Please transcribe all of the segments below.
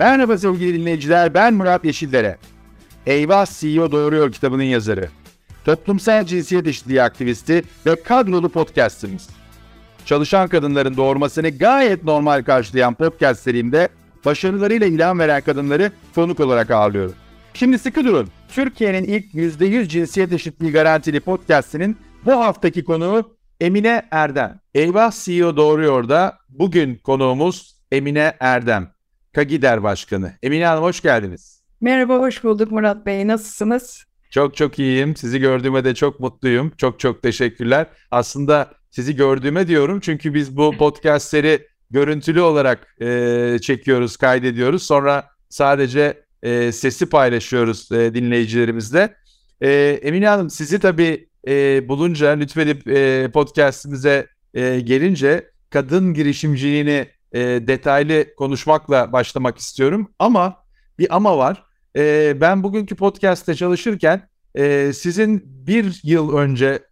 Merhaba sevgili dinleyiciler, ben Murat Yeşildere. Eyvah CEO Doğuruyor kitabının yazarı. Toplumsal cinsiyet eşitliği aktivisti ve kadrolu podcastimiz. Çalışan kadınların doğurmasını gayet normal karşılayan podcast serimde başarılarıyla ilham veren kadınları konuk olarak ağırlıyorum. Şimdi sıkı durun. Türkiye'nin ilk %100 cinsiyet eşitliği garantili podcastinin bu haftaki konuğu Emine Erdem. Eyvah CEO Doğuruyor da bugün konuğumuz Emine Erdem. Kagider Başkanı. Emine Hanım hoş geldiniz. Merhaba, hoş bulduk Murat Bey. Nasılsınız? Çok çok iyiyim. Sizi gördüğüme de çok mutluyum. Çok çok teşekkürler. Aslında sizi gördüğüme diyorum çünkü biz bu podcastleri görüntülü olarak e, çekiyoruz, kaydediyoruz. Sonra sadece e, sesi paylaşıyoruz e, dinleyicilerimizle. E, Emine Hanım sizi tabii e, bulunca lütfedip e, podcastimize e, gelince kadın girişimciliğini e, detaylı konuşmakla başlamak istiyorum. Ama bir ama var. E, ben bugünkü podcast'te çalışırken e, sizin bir yıl önce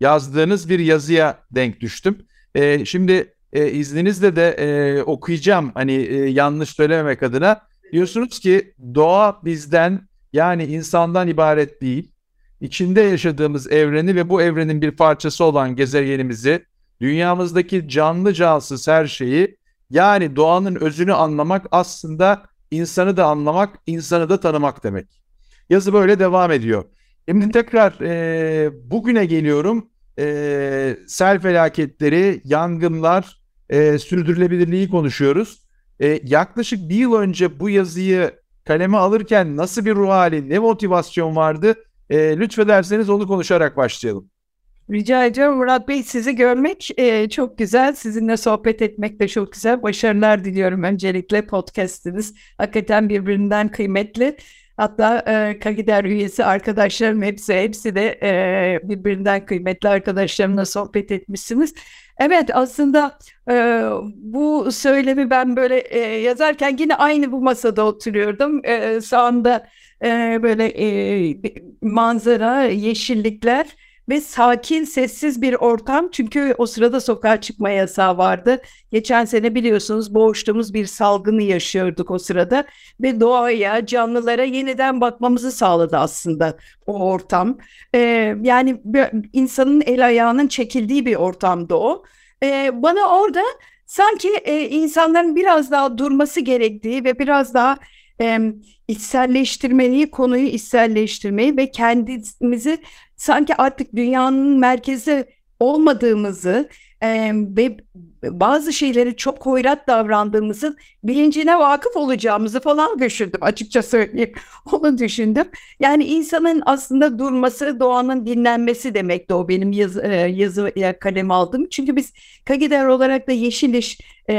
yazdığınız bir yazıya denk düştüm. E, şimdi e, izninizle de e, okuyacağım hani e, yanlış söylememek adına. Diyorsunuz ki doğa bizden yani insandan ibaret değil. İçinde yaşadığımız evreni ve bu evrenin bir parçası olan gezegenimizi, dünyamızdaki canlı cansız her şeyi yani doğanın özünü anlamak aslında insanı da anlamak, insanı da tanımak demek. Yazı böyle devam ediyor. Şimdi tekrar e, bugüne geliyorum. E, sel felaketleri, yangınlar, e, sürdürülebilirliği konuşuyoruz. E, yaklaşık bir yıl önce bu yazıyı kaleme alırken nasıl bir ruh hali, ne motivasyon vardı? E, lütfederseniz onu konuşarak başlayalım. Rica ediyorum Murat Bey sizi görmek e, çok güzel. Sizinle sohbet etmek de çok güzel. Başarılar diliyorum öncelikle podcastiniz. Hakikaten birbirinden kıymetli. Hatta e, Kagider üyesi arkadaşlarım hepsi hepsi de e, birbirinden kıymetli arkadaşlarımla sohbet etmişsiniz. Evet aslında e, bu söylemi ben böyle e, yazarken yine aynı bu masada oturuyordum. E, sağında e, böyle e, manzara, yeşillikler ve sakin, sessiz bir ortam. Çünkü o sırada sokağa çıkma yasağı vardı. Geçen sene biliyorsunuz boğuştuğumuz bir salgını yaşıyorduk o sırada ve doğaya, canlılara yeniden bakmamızı sağladı aslında o ortam. Ee, yani insanın el ayağının çekildiği bir ortamdı o. Ee, bana orada sanki e, insanların biraz daha durması gerektiği ve biraz daha e, içselleştirmeyi, konuyu içselleştirmeyi ve kendimizi sanki artık dünyanın merkezi olmadığımızı e, ve bazı şeyleri çok hoyrat davrandığımızın bilincine vakıf olacağımızı falan düşündüm açıkça söyleyeyim. Onu düşündüm. Yani insanın aslında durması, doğanın dinlenmesi demekti o benim yazı, yazı kalem aldım. Çünkü biz Kagider olarak da Yeşil İş e,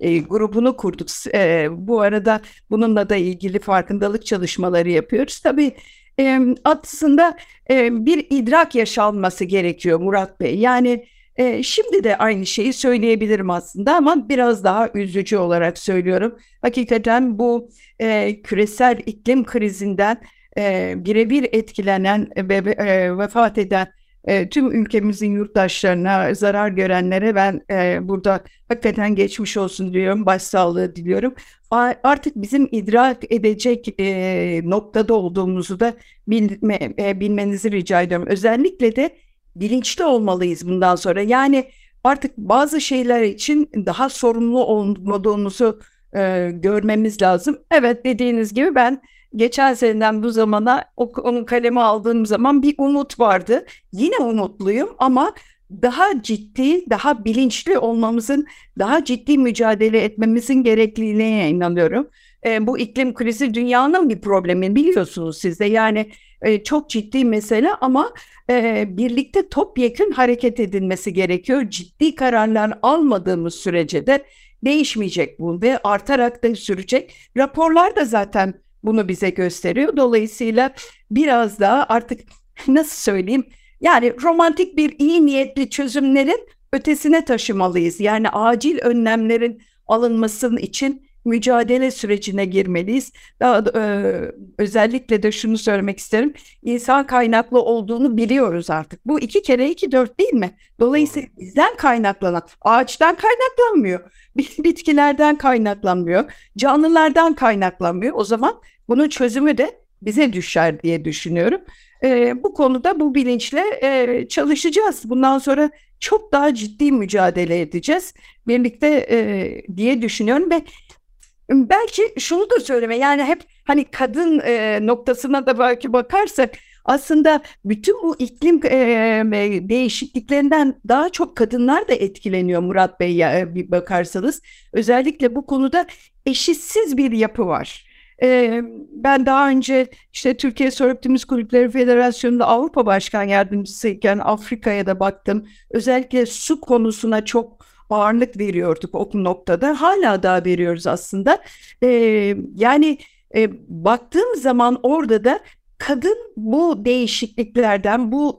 e, grubunu kurduk. E, bu arada bununla da ilgili farkındalık çalışmaları yapıyoruz. Tabii e, aslında e, bir idrak yaşanması gerekiyor Murat Bey. Yani e, şimdi de aynı şeyi söyleyebilirim aslında ama biraz daha üzücü olarak söylüyorum. Hakikaten bu e, küresel iklim krizinden e, birebir etkilenen ve e, vefat eden e, tüm ülkemizin yurttaşlarına, zarar görenlere ben e, burada hakikaten geçmiş olsun diyorum, başsağlığı diliyorum. Artık bizim idrak edecek e, noktada olduğumuzu da bilme, e, bilmenizi rica ediyorum. Özellikle de bilinçli olmalıyız bundan sonra. Yani artık bazı şeyler için daha sorumlu olmadığımızı e, görmemiz lazım. Evet dediğiniz gibi ben geçen seneden bu zamana onu kaleme aldığım zaman bir umut vardı. Yine umutluyum ama daha ciddi, daha bilinçli olmamızın, daha ciddi mücadele etmemizin gerekliliğine inanıyorum. E, bu iklim krizi dünyanın bir problemi biliyorsunuz siz de. Yani e, çok ciddi mesele ama e, birlikte topyekün hareket edilmesi gerekiyor. Ciddi kararlar almadığımız sürece de değişmeyecek bu ve artarak da sürecek. Raporlar da zaten bunu bize gösteriyor. Dolayısıyla biraz daha artık nasıl söyleyeyim yani romantik bir iyi niyetli çözümlerin ötesine taşımalıyız. Yani acil önlemlerin alınmasının için mücadele sürecine girmeliyiz. Daha e, özellikle de şunu söylemek isterim. İnsan kaynaklı olduğunu biliyoruz artık. Bu iki kere iki dört değil mi? Dolayısıyla bizden kaynaklanan, ağaçtan kaynaklanmıyor. Bitkilerden kaynaklanmıyor. Canlılardan kaynaklanmıyor. O zaman bunun çözümü de bize düşer diye düşünüyorum. E, bu konuda bu bilinçle e, çalışacağız. Bundan sonra çok daha ciddi mücadele edeceğiz birlikte e, diye düşünüyorum ve belki şunu da söyleme yani hep hani kadın e, noktasına da belki bakarsak aslında bütün bu iklim e, değişikliklerinden daha çok kadınlar da etkileniyor Murat Bey bir bakarsanız. Özellikle bu konuda eşitsiz bir yapı var. Ben daha önce işte Türkiye Soğuk Kulüpleri Federasyonu'nda Avrupa Başkan Yardımcısıyken Afrika'ya da baktım. Özellikle su konusuna çok ağırlık veriyorduk o noktada. Hala daha veriyoruz aslında. Yani baktığım zaman orada da kadın bu değişikliklerden, bu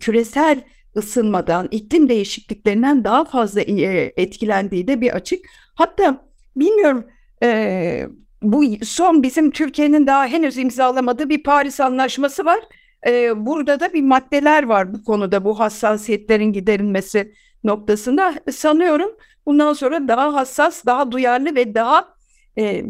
küresel ısınmadan, iklim değişikliklerinden daha fazla etkilendiği de bir açık. Hatta bilmiyorum e, bu son bizim Türkiye'nin daha henüz imzalamadığı bir Paris Anlaşması var. E, burada da bir maddeler var bu konuda bu hassasiyetlerin giderilmesi noktasında. Sanıyorum bundan sonra daha hassas, daha duyarlı ve daha e,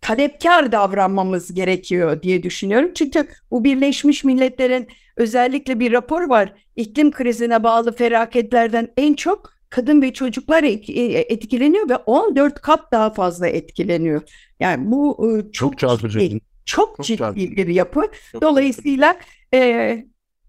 talepkar davranmamız gerekiyor diye düşünüyorum. Çünkü bu Birleşmiş Milletler'in özellikle bir rapor var. İklim krizine bağlı felaketlerden en çok kadın ve çocuklar e, etkileniyor ve 14 kat daha fazla etkileniyor. Yani bu e, çok, çok çarpıcı. Ciddi, çok, çok ciddi çarpıcı. bir yapı. Çok Dolayısıyla e,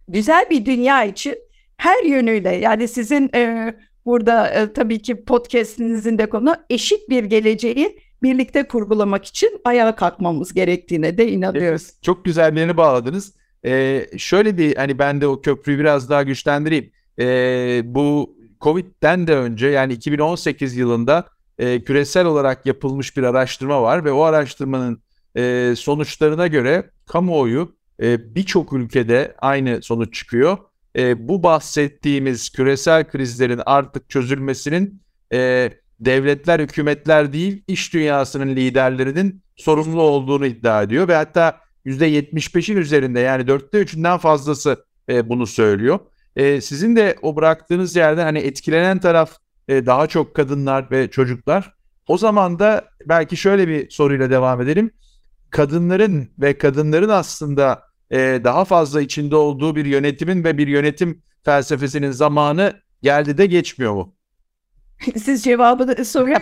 güzel bir dünya için her yönüyle yani sizin e, burada e, tabii ki podcast'inizin de konu eşit bir geleceği birlikte kurgulamak için ayağa kalkmamız gerektiğine de inanıyoruz. Evet, çok güzel bir yere bağladınız. Ee, şöyle bir hani ben de o köprüyü biraz daha güçlendireyim. Ee, bu Covid'den de önce yani 2018 yılında e, küresel olarak yapılmış bir araştırma var ve o araştırmanın e, sonuçlarına göre kamuoyu e, birçok ülkede aynı sonuç çıkıyor. E, bu bahsettiğimiz küresel krizlerin artık çözülmesinin e, devletler, hükümetler değil, iş dünyasının liderlerinin sorumlu olduğunu iddia ediyor ve hatta %75'in üzerinde yani dörtte üçünden fazlası e, bunu söylüyor. E, sizin de o bıraktığınız yerde hani etkilenen taraf e, daha çok kadınlar ve çocuklar. O zaman da belki şöyle bir soruyla devam edelim. Kadınların ve kadınların aslında e, daha fazla içinde olduğu bir yönetimin ve bir yönetim felsefesinin zamanı geldi de geçmiyor mu? Siz cevabını soruya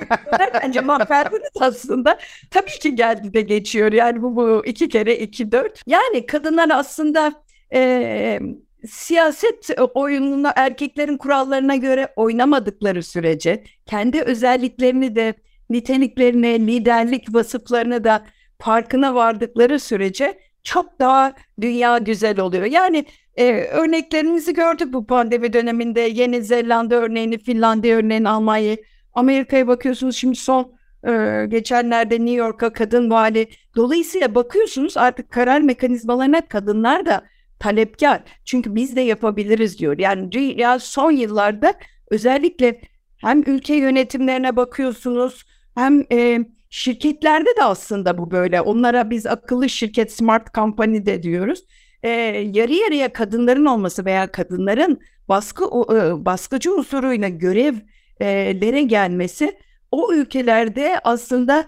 bence cevap verdiniz aslında. Tabii ki geldi de geçiyor. Yani bu, bu iki kere iki dört. Yani kadınlar aslında e, siyaset oyununa erkeklerin kurallarına göre oynamadıkları sürece kendi özelliklerini de niteliklerini, liderlik vasıflarını da farkına vardıkları sürece çok daha dünya güzel oluyor. Yani e, örneklerimizi gördük bu pandemi döneminde. Yeni Zelanda örneğini, Finlandiya örneğini, Almanya'yı. Amerika'ya bakıyorsunuz şimdi son e, geçenlerde New York'a kadın vali. Dolayısıyla bakıyorsunuz artık karar mekanizmalarına kadınlar da talepkar. Çünkü biz de yapabiliriz diyor. Yani dünya son yıllarda özellikle hem ülke yönetimlerine bakıyorsunuz hem e, şirketlerde de aslında bu böyle. Onlara biz akıllı şirket, smart company de diyoruz. E, yarı yarıya kadınların olması veya kadınların baskı e, baskıcı unsuruyla görevlere gelmesi o ülkelerde aslında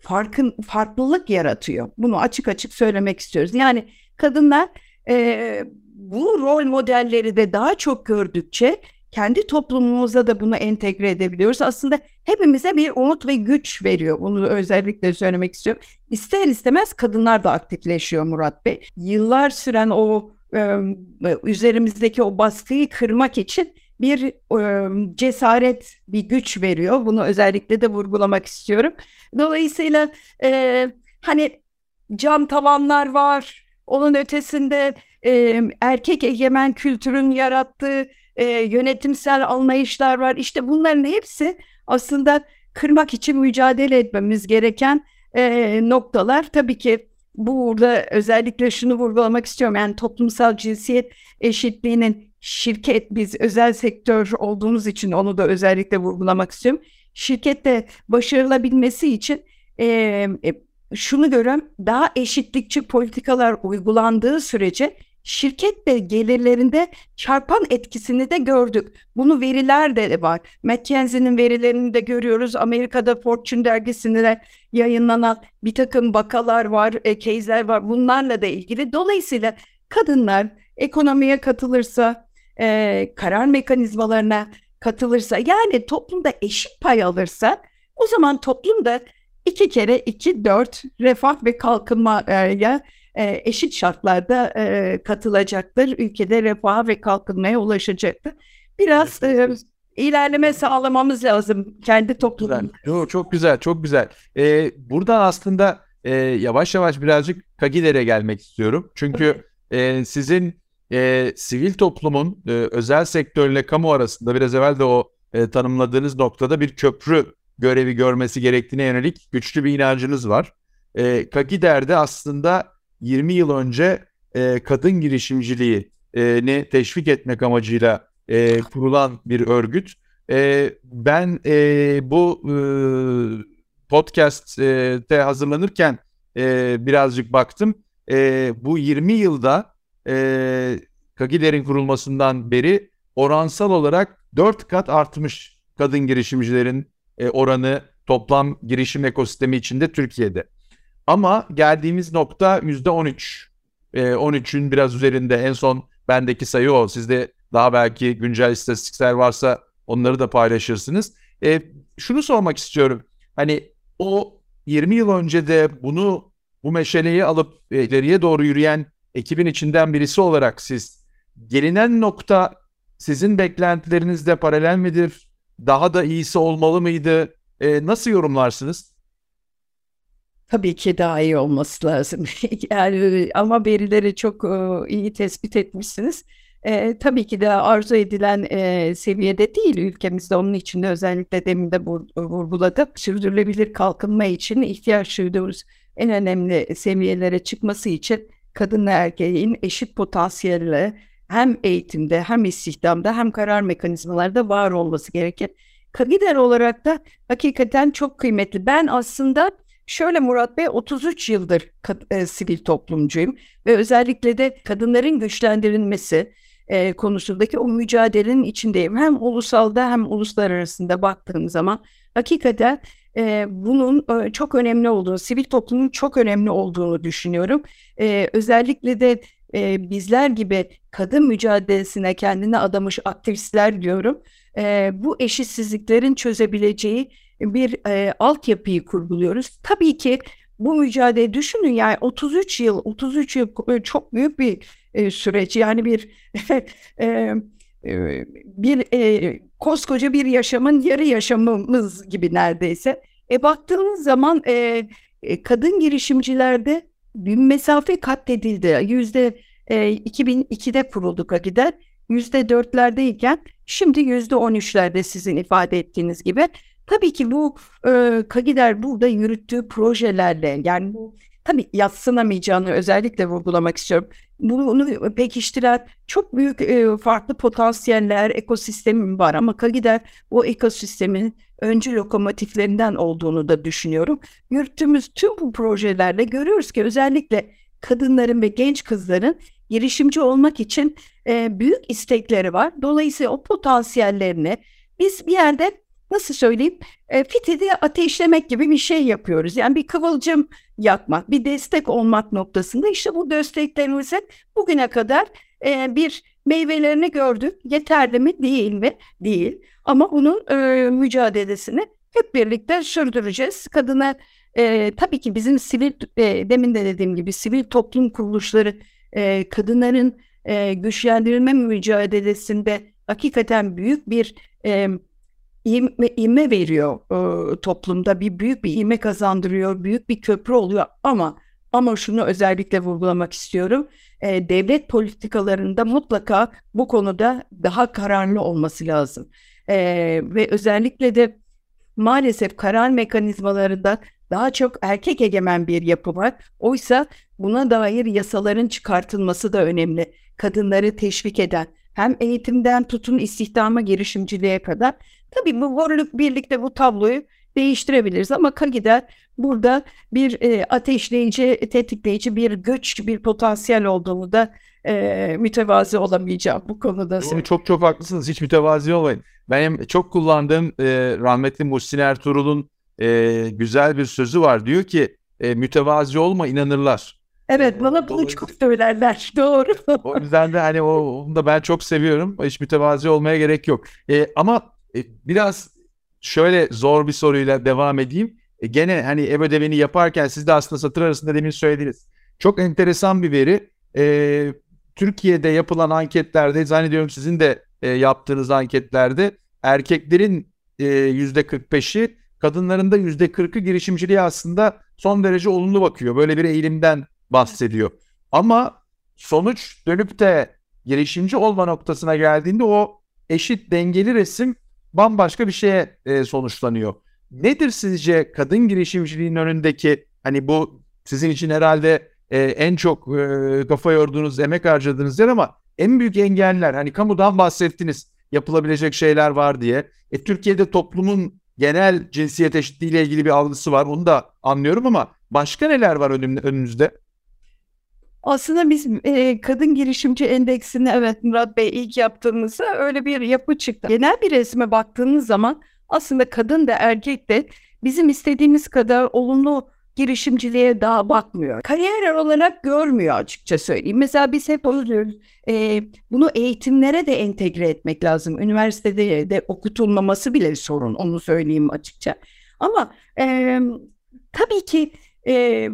farkın farklılık yaratıyor. Bunu açık açık söylemek istiyoruz. Yani kadınlar e, bu rol modelleri de daha çok gördükçe kendi toplumumuza da bunu entegre edebiliyoruz. Aslında hepimize bir umut ve güç veriyor. Bunu özellikle söylemek istiyorum. İster istemez kadınlar da aktifleşiyor Murat Bey. Yıllar süren o e, üzerimizdeki o baskıyı kırmak için bir e, cesaret, bir güç veriyor. Bunu özellikle de vurgulamak istiyorum. Dolayısıyla e, hani cam tavanlar var, onun ötesinde e, erkek egemen kültürün yarattığı e, yönetimsel anlayışlar var. İşte bunların hepsi aslında kırmak için mücadele etmemiz gereken e, noktalar. Tabii ki burada özellikle şunu vurgulamak istiyorum. Yani toplumsal cinsiyet eşitliğinin şirket biz özel sektör olduğumuz için onu da özellikle vurgulamak istiyorum. şirkette başarılabilmesi için e, şunu görüyorum daha eşitlikçi politikalar uygulandığı sürece şirket ve gelirlerinde çarpan etkisini de gördük. Bunu veriler de var. McKinsey'nin verilerini de görüyoruz. Amerika'da Fortune dergisinde yayınlanan bir takım bakalar var, e, case'ler var. Bunlarla da ilgili. Dolayısıyla kadınlar ekonomiye katılırsa, e, karar mekanizmalarına katılırsa, yani toplumda eşit pay alırsa o zaman toplumda iki kere iki dört refah ve kalkınmaya e, eşit şartlarda e, katılacaktır. Ülkede refaha ve kalkınmaya ulaşacaktır. Biraz e, ilerleme sağlamamız lazım kendi toplumumuzda. Yo, çok güzel, çok güzel. Ee, buradan aslında e, yavaş yavaş birazcık Kagiler'e gelmek istiyorum. Çünkü e, sizin e, sivil toplumun e, özel sektörle kamu arasında biraz evvel de o e, tanımladığınız noktada bir köprü görevi görmesi gerektiğine yönelik güçlü bir inancınız var. E, Kagider'de aslında 20 yıl önce e, kadın girişimciliğini teşvik etmek amacıyla e, kurulan bir örgüt. E, ben e, bu e, podcast'te hazırlanırken e, birazcık baktım. E, bu 20 yılda e, Kagiler'in kurulmasından beri oransal olarak 4 kat artmış kadın girişimcilerin e, oranı toplam girişim ekosistemi içinde Türkiye'de. Ama geldiğimiz nokta %13. E, 13'ün biraz üzerinde en son bendeki sayı o. Sizde daha belki güncel istatistikler varsa onları da paylaşırsınız. E, şunu sormak istiyorum. Hani o 20 yıl önce de bunu bu meşaleyi alıp e, ileriye doğru yürüyen ekibin içinden birisi olarak siz gelinen nokta sizin beklentilerinizle paralel midir? Daha da iyisi olmalı mıydı? E, nasıl yorumlarsınız? Tabii ki daha iyi olması lazım. yani ama verileri çok e, iyi tespit etmişsiniz. E, tabii ki de arzu edilen e, seviyede değil ülkemizde. Onun için de özellikle demin de vurguladım. Sürdürülebilir kalkınma için ihtiyaç duyduğumuz en önemli seviyelere çıkması için kadınla erkeğin eşit potansiyelle hem eğitimde hem istihdamda hem karar mekanizmalarda var olması gerekir. Kagider olarak da hakikaten çok kıymetli. Ben aslında Şöyle Murat Bey 33 yıldır e, sivil toplumcuyum ve özellikle de kadınların güçlendirilmesi e, konusundaki o mücadelenin içindeyim. Hem ulusalda hem uluslararasında baktığım zaman hakikaten e, bunun e, çok önemli olduğunu, sivil toplumun çok önemli olduğunu düşünüyorum. E, özellikle de e, bizler gibi kadın mücadelesine kendini adamış aktivistler diyorum. E, bu eşitsizliklerin çözebileceği bir e, altyapıyı kurguluyoruz. Tabii ki bu mücadele düşünün yani 33 yıl 33 yıl çok büyük bir e, süreç yani bir e, bir e, koskoca bir yaşamın yarı yaşamımız gibi neredeyse. E baktığınız zaman e, kadın girişimcilerde bir mesafe katledildi. Yüzde e, 2002'de kurulduk Akider. Yüzde dörtlerdeyken şimdi yüzde on üçlerde sizin ifade ettiğiniz gibi. Tabii ki bu e, Kagider burada yürüttüğü projelerle yani bu tabii yatsınamayacağını özellikle vurgulamak istiyorum. Bunu pekiştiren çok büyük e, farklı potansiyeller, ekosistemi var ama Kagider o ekosistemin öncü lokomotiflerinden olduğunu da düşünüyorum. Yürüttüğümüz tüm bu projelerle görüyoruz ki özellikle kadınların ve genç kızların girişimci olmak için e, büyük istekleri var. Dolayısıyla o potansiyellerini biz bir yerde nasıl söyleyeyim e, fitili ateşlemek gibi bir şey yapıyoruz. Yani bir kıvılcım yakmak, bir destek olmak noktasında işte bu desteklerimizin bugüne kadar e, bir meyvelerini gördük. Yeterli mi değil mi? Değil. Ama bunun e, mücadelesini hep birlikte sürdüreceğiz. Kadına e, tabii ki bizim sivil e, demin de dediğim gibi sivil toplum kuruluşları e, kadınların e, güçlendirilme mücadelesinde hakikaten büyük bir e, ivme, ivme veriyor e, toplumda bir büyük bir ivme kazandırıyor büyük bir köprü oluyor ama ama şunu özellikle vurgulamak istiyorum e, devlet politikalarında mutlaka bu konuda daha kararlı olması lazım e, ve özellikle de maalesef karar mekanizmalarında daha çok erkek egemen bir yapı var. Oysa buna dair yasaların çıkartılması da önemli. Kadınları teşvik eden hem eğitimden tutun istihdama girişimciliğe kadar Tabii bu varlık birlikte bu tabloyu değiştirebiliriz ama Kagi'de burada bir e, ateşleyici, tetikleyici bir güç, bir potansiyel olduğunu da e, mütevazi olamayacağım bu konuda. Doğru, çok çok haklısınız. Hiç mütevazi olmayın. Benim çok kullandığım e, rahmetli Muhsin Ertuğrul'un e, güzel bir sözü var. Diyor ki e, mütevazi olma inanırlar. Evet bana bunu çok söylerler. Doğru. o yüzden de hani o, onu da ben çok seviyorum. Hiç mütevazi olmaya gerek yok. E, ama e, biraz şöyle zor bir soruyla devam edeyim. E, gene hani ev ödevini yaparken siz de aslında satır arasında demin söylediniz. Çok enteresan bir veri. E, Türkiye'de yapılan anketlerde zannediyorum sizin de e, yaptığınız anketlerde erkeklerin e, %45'i kadınların da %40'ı girişimciliğe aslında son derece olumlu bakıyor. Böyle bir eğilimden bahsediyor. Ama sonuç dönüp de girişimci olma noktasına geldiğinde o eşit dengeli resim bambaşka bir şeye e, sonuçlanıyor. Nedir sizce kadın girişimciliğin önündeki hani bu sizin için herhalde e, en çok e, kafa yorduğunuz, emek harcadığınız yer ama en büyük engeller hani kamudan bahsettiniz yapılabilecek şeyler var diye. E, Türkiye'de toplumun genel cinsiyet eşitliği ile ilgili bir algısı var. Onu da anlıyorum ama başka neler var önümüzde? Aslında biz e, kadın girişimci endeksini evet Murat Bey ilk yaptığımızda öyle bir yapı çıktı. Genel bir resme baktığınız zaman aslında kadın da erkek de bizim istediğimiz kadar olumlu girişimciliğe daha bakmıyor. Kariyer olarak görmüyor açıkça söyleyeyim. Mesela biz hep oluyoruz. E, bunu eğitimlere de entegre etmek lazım. Üniversitede de okutulmaması bile sorun. Onu söyleyeyim açıkça. Ama e, tabii ki e,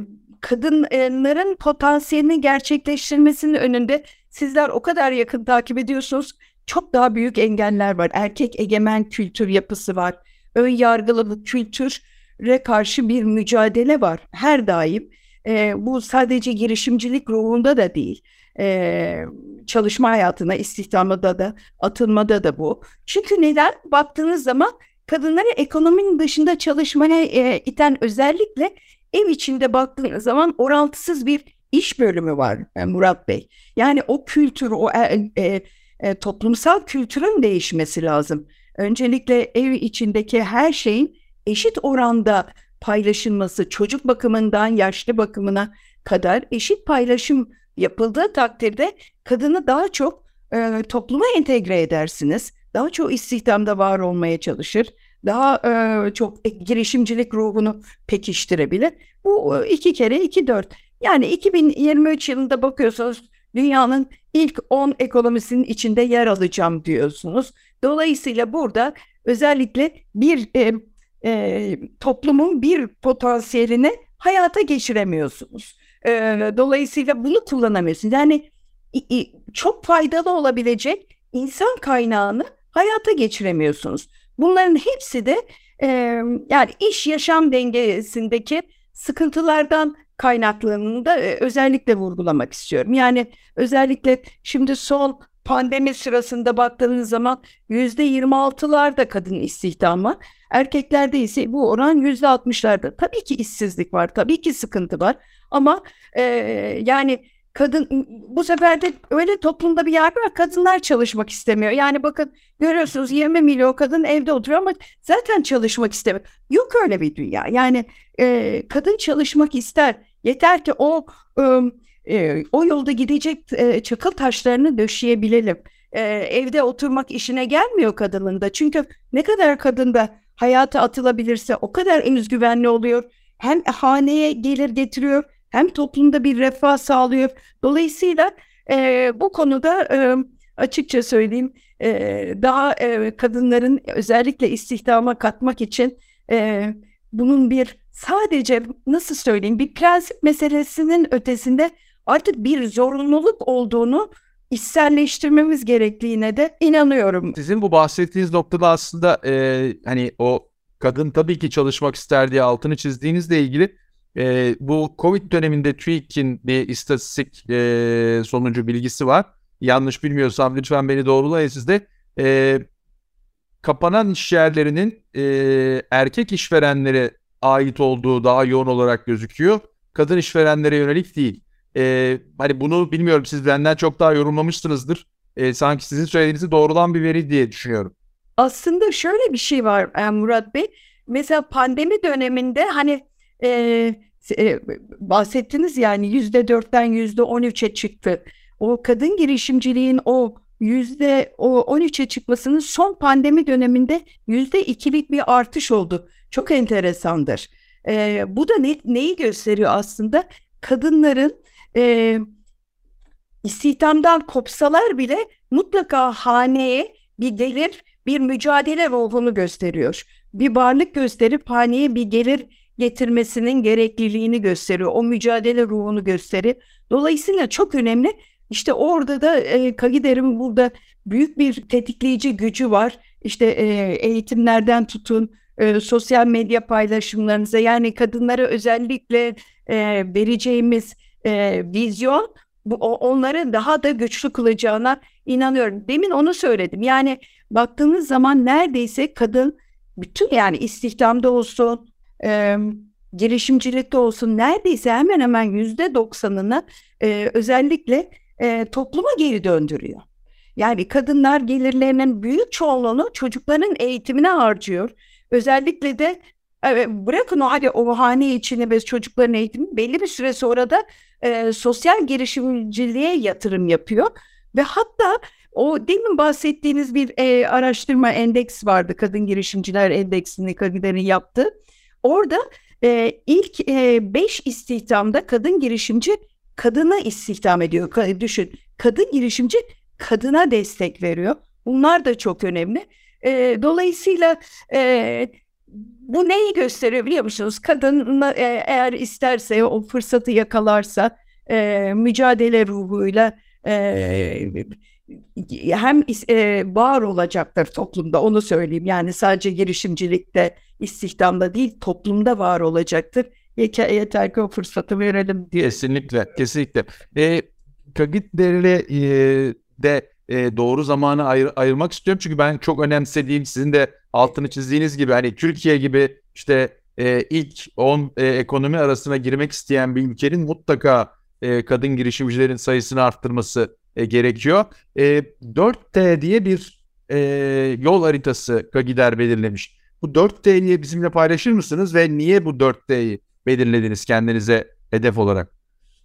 kadınların potansiyelini gerçekleştirmesinin önünde sizler o kadar yakın takip ediyorsunuz. Çok daha büyük engeller var. Erkek egemen kültür yapısı var. Ön yargılı kültüre karşı bir mücadele var her daim. E, bu sadece girişimcilik ruhunda da değil. E, çalışma hayatına, istihdamda da, atılmada da bu. Çünkü neden? Baktığınız zaman kadınları ekonominin dışında çalışmaya e, iten özellikle ev içinde baktığınız zaman orantısız bir iş bölümü var e, Murat Bey. Yani o kültür, o e, e, e, toplumsal kültürün değişmesi lazım. Öncelikle ev içindeki her şeyin eşit oranda paylaşılması, çocuk bakımından yaşlı bakımına kadar eşit paylaşım yapıldığı takdirde kadını daha çok e, topluma entegre edersiniz. Daha çok istihdamda var olmaya çalışır daha e, çok girişimcilik ruhunu pekiştirebilir. Bu iki kere iki dört. Yani 2023 yılında bakıyorsunuz dünyanın ilk 10 ekonomisinin içinde yer alacağım diyorsunuz. Dolayısıyla burada özellikle bir e, e, toplumun bir potansiyelini hayata geçiremiyorsunuz. E, dolayısıyla bunu kullanamıyorsunuz. Yani çok faydalı olabilecek insan kaynağını hayata geçiremiyorsunuz. Bunların hepsi de e, yani iş yaşam dengesindeki sıkıntılardan kaynaklandığını da e, özellikle vurgulamak istiyorum. Yani özellikle şimdi son pandemi sırasında baktığınız zaman yüzde yirmi altılarda kadın istihdamı, erkeklerde ise bu oran yüzde altmışlarda. Tabii ki işsizlik var, tabii ki sıkıntı var ama e, yani kadın bu sefer de öyle toplumda bir yer var kadınlar çalışmak istemiyor. Yani bakın görüyorsunuz 20 milyon kadın evde oturuyor ama zaten çalışmak istemiyor. Yok öyle bir dünya. Yani e, kadın çalışmak ister. Yeter ki o e, o yolda gidecek e, çakıl taşlarını döşeyebilelim. E, evde oturmak işine gelmiyor kadının da. Çünkü ne kadar kadın da hayata atılabilirse o kadar özgüvenli oluyor. Hem haneye gelir getiriyor hem toplumda bir refah sağlıyor. Dolayısıyla e, bu konuda e, açıkça söyleyeyim e, daha e, kadınların özellikle istihdama katmak için e, bunun bir sadece nasıl söyleyeyim bir prensip meselesinin ötesinde artık bir zorunluluk olduğunu içselleştirmemiz gerektiğine de inanıyorum. Sizin bu bahsettiğiniz noktada aslında e, hani o kadın tabii ki çalışmak ister diye altını çizdiğinizle ilgili e, bu Covid döneminde TÜİK'in bir istatistik e, sonucu bilgisi var. Yanlış bilmiyorsam lütfen beni doğrulayın siz de. E, kapanan iş yerlerinin e, erkek işverenlere ait olduğu daha yoğun olarak gözüküyor. Kadın işverenlere yönelik değil. E, hani bunu bilmiyorum siz benden çok daha yorumlamışsınızdır. E, sanki sizin söylediğinizi doğrulan bir veri diye düşünüyorum. aslında şöyle bir şey var e, Murat Bey. Mesela pandemi döneminde hani e, e, bahsettiniz yani yüzde dörtten yüzde on üçe çıktı. O kadın girişimciliğin o yüzde o 13'e çıkmasının son pandemi döneminde yüzde ikilik bir artış oldu. Çok enteresandır. E, bu da ne, neyi gösteriyor aslında? Kadınların e, istihdamdan kopsalar bile mutlaka haneye bir gelir, bir mücadele ruhunu gösteriyor. Bir varlık gösterip haneye bir gelir getirmesinin gerekliliğini gösteriyor. O mücadele ruhunu gösteriyor. Dolayısıyla çok önemli. İşte orada da e, Kagider'in burada büyük bir tetikleyici gücü var. İşte e, eğitimlerden tutun, e, sosyal medya paylaşımlarınıza yani kadınlara özellikle e, vereceğimiz e, vizyon bu, onları daha da güçlü kılacağına inanıyorum. Demin onu söyledim. Yani baktığınız zaman neredeyse kadın bütün yani istihdamda olsun, e, girişimcilikte olsun neredeyse hemen hemen yüzde doksanını e, özellikle e, topluma geri döndürüyor. Yani kadınlar gelirlerinin büyük çoğunluğunu çocukların eğitimine harcıyor. Özellikle de bırakın o hadi o hane içine ve çocukların eğitimi belli bir süre sonra da e, sosyal girişimciliğe yatırım yapıyor. Ve hatta o demin bahsettiğiniz bir e, araştırma endeks vardı. Kadın Girişimciler Endeksini Kagider'in yaptı. Orada e, ilk 5 e, beş istihdamda kadın girişimci kadına istihdam ediyor. Düşün kadın girişimci kadına destek veriyor. Bunlar da çok önemli. E, dolayısıyla e, bu neyi gösteriyor biliyor musunuz? Kadın e, eğer isterse o fırsatı yakalarsa e, mücadele ruhuyla e, hem e, var olacaktır toplumda onu söyleyeyim. Yani sadece girişimcilikte, istihdamda değil toplumda var olacaktır. Yeter, yeter ki o fırsatı verelim diye. Kesinlikle, kesinlikle. E, Kagitlerle e, de e, doğru zamanı ayır, ayırmak istiyorum. Çünkü ben çok önemsediğim sizin de altını çizdiğiniz gibi hani Türkiye gibi işte e, ilk 10 e, ekonomi arasına girmek isteyen bir ülkenin mutlaka e, kadın girişimcilerin sayısını arttırması e, gerekiyor. E, 4T diye bir e, yol haritası Kagider belirlemiş. Bu 4T'yi bizimle paylaşır mısınız ve niye bu 4T'yi belirlediniz kendinize hedef olarak?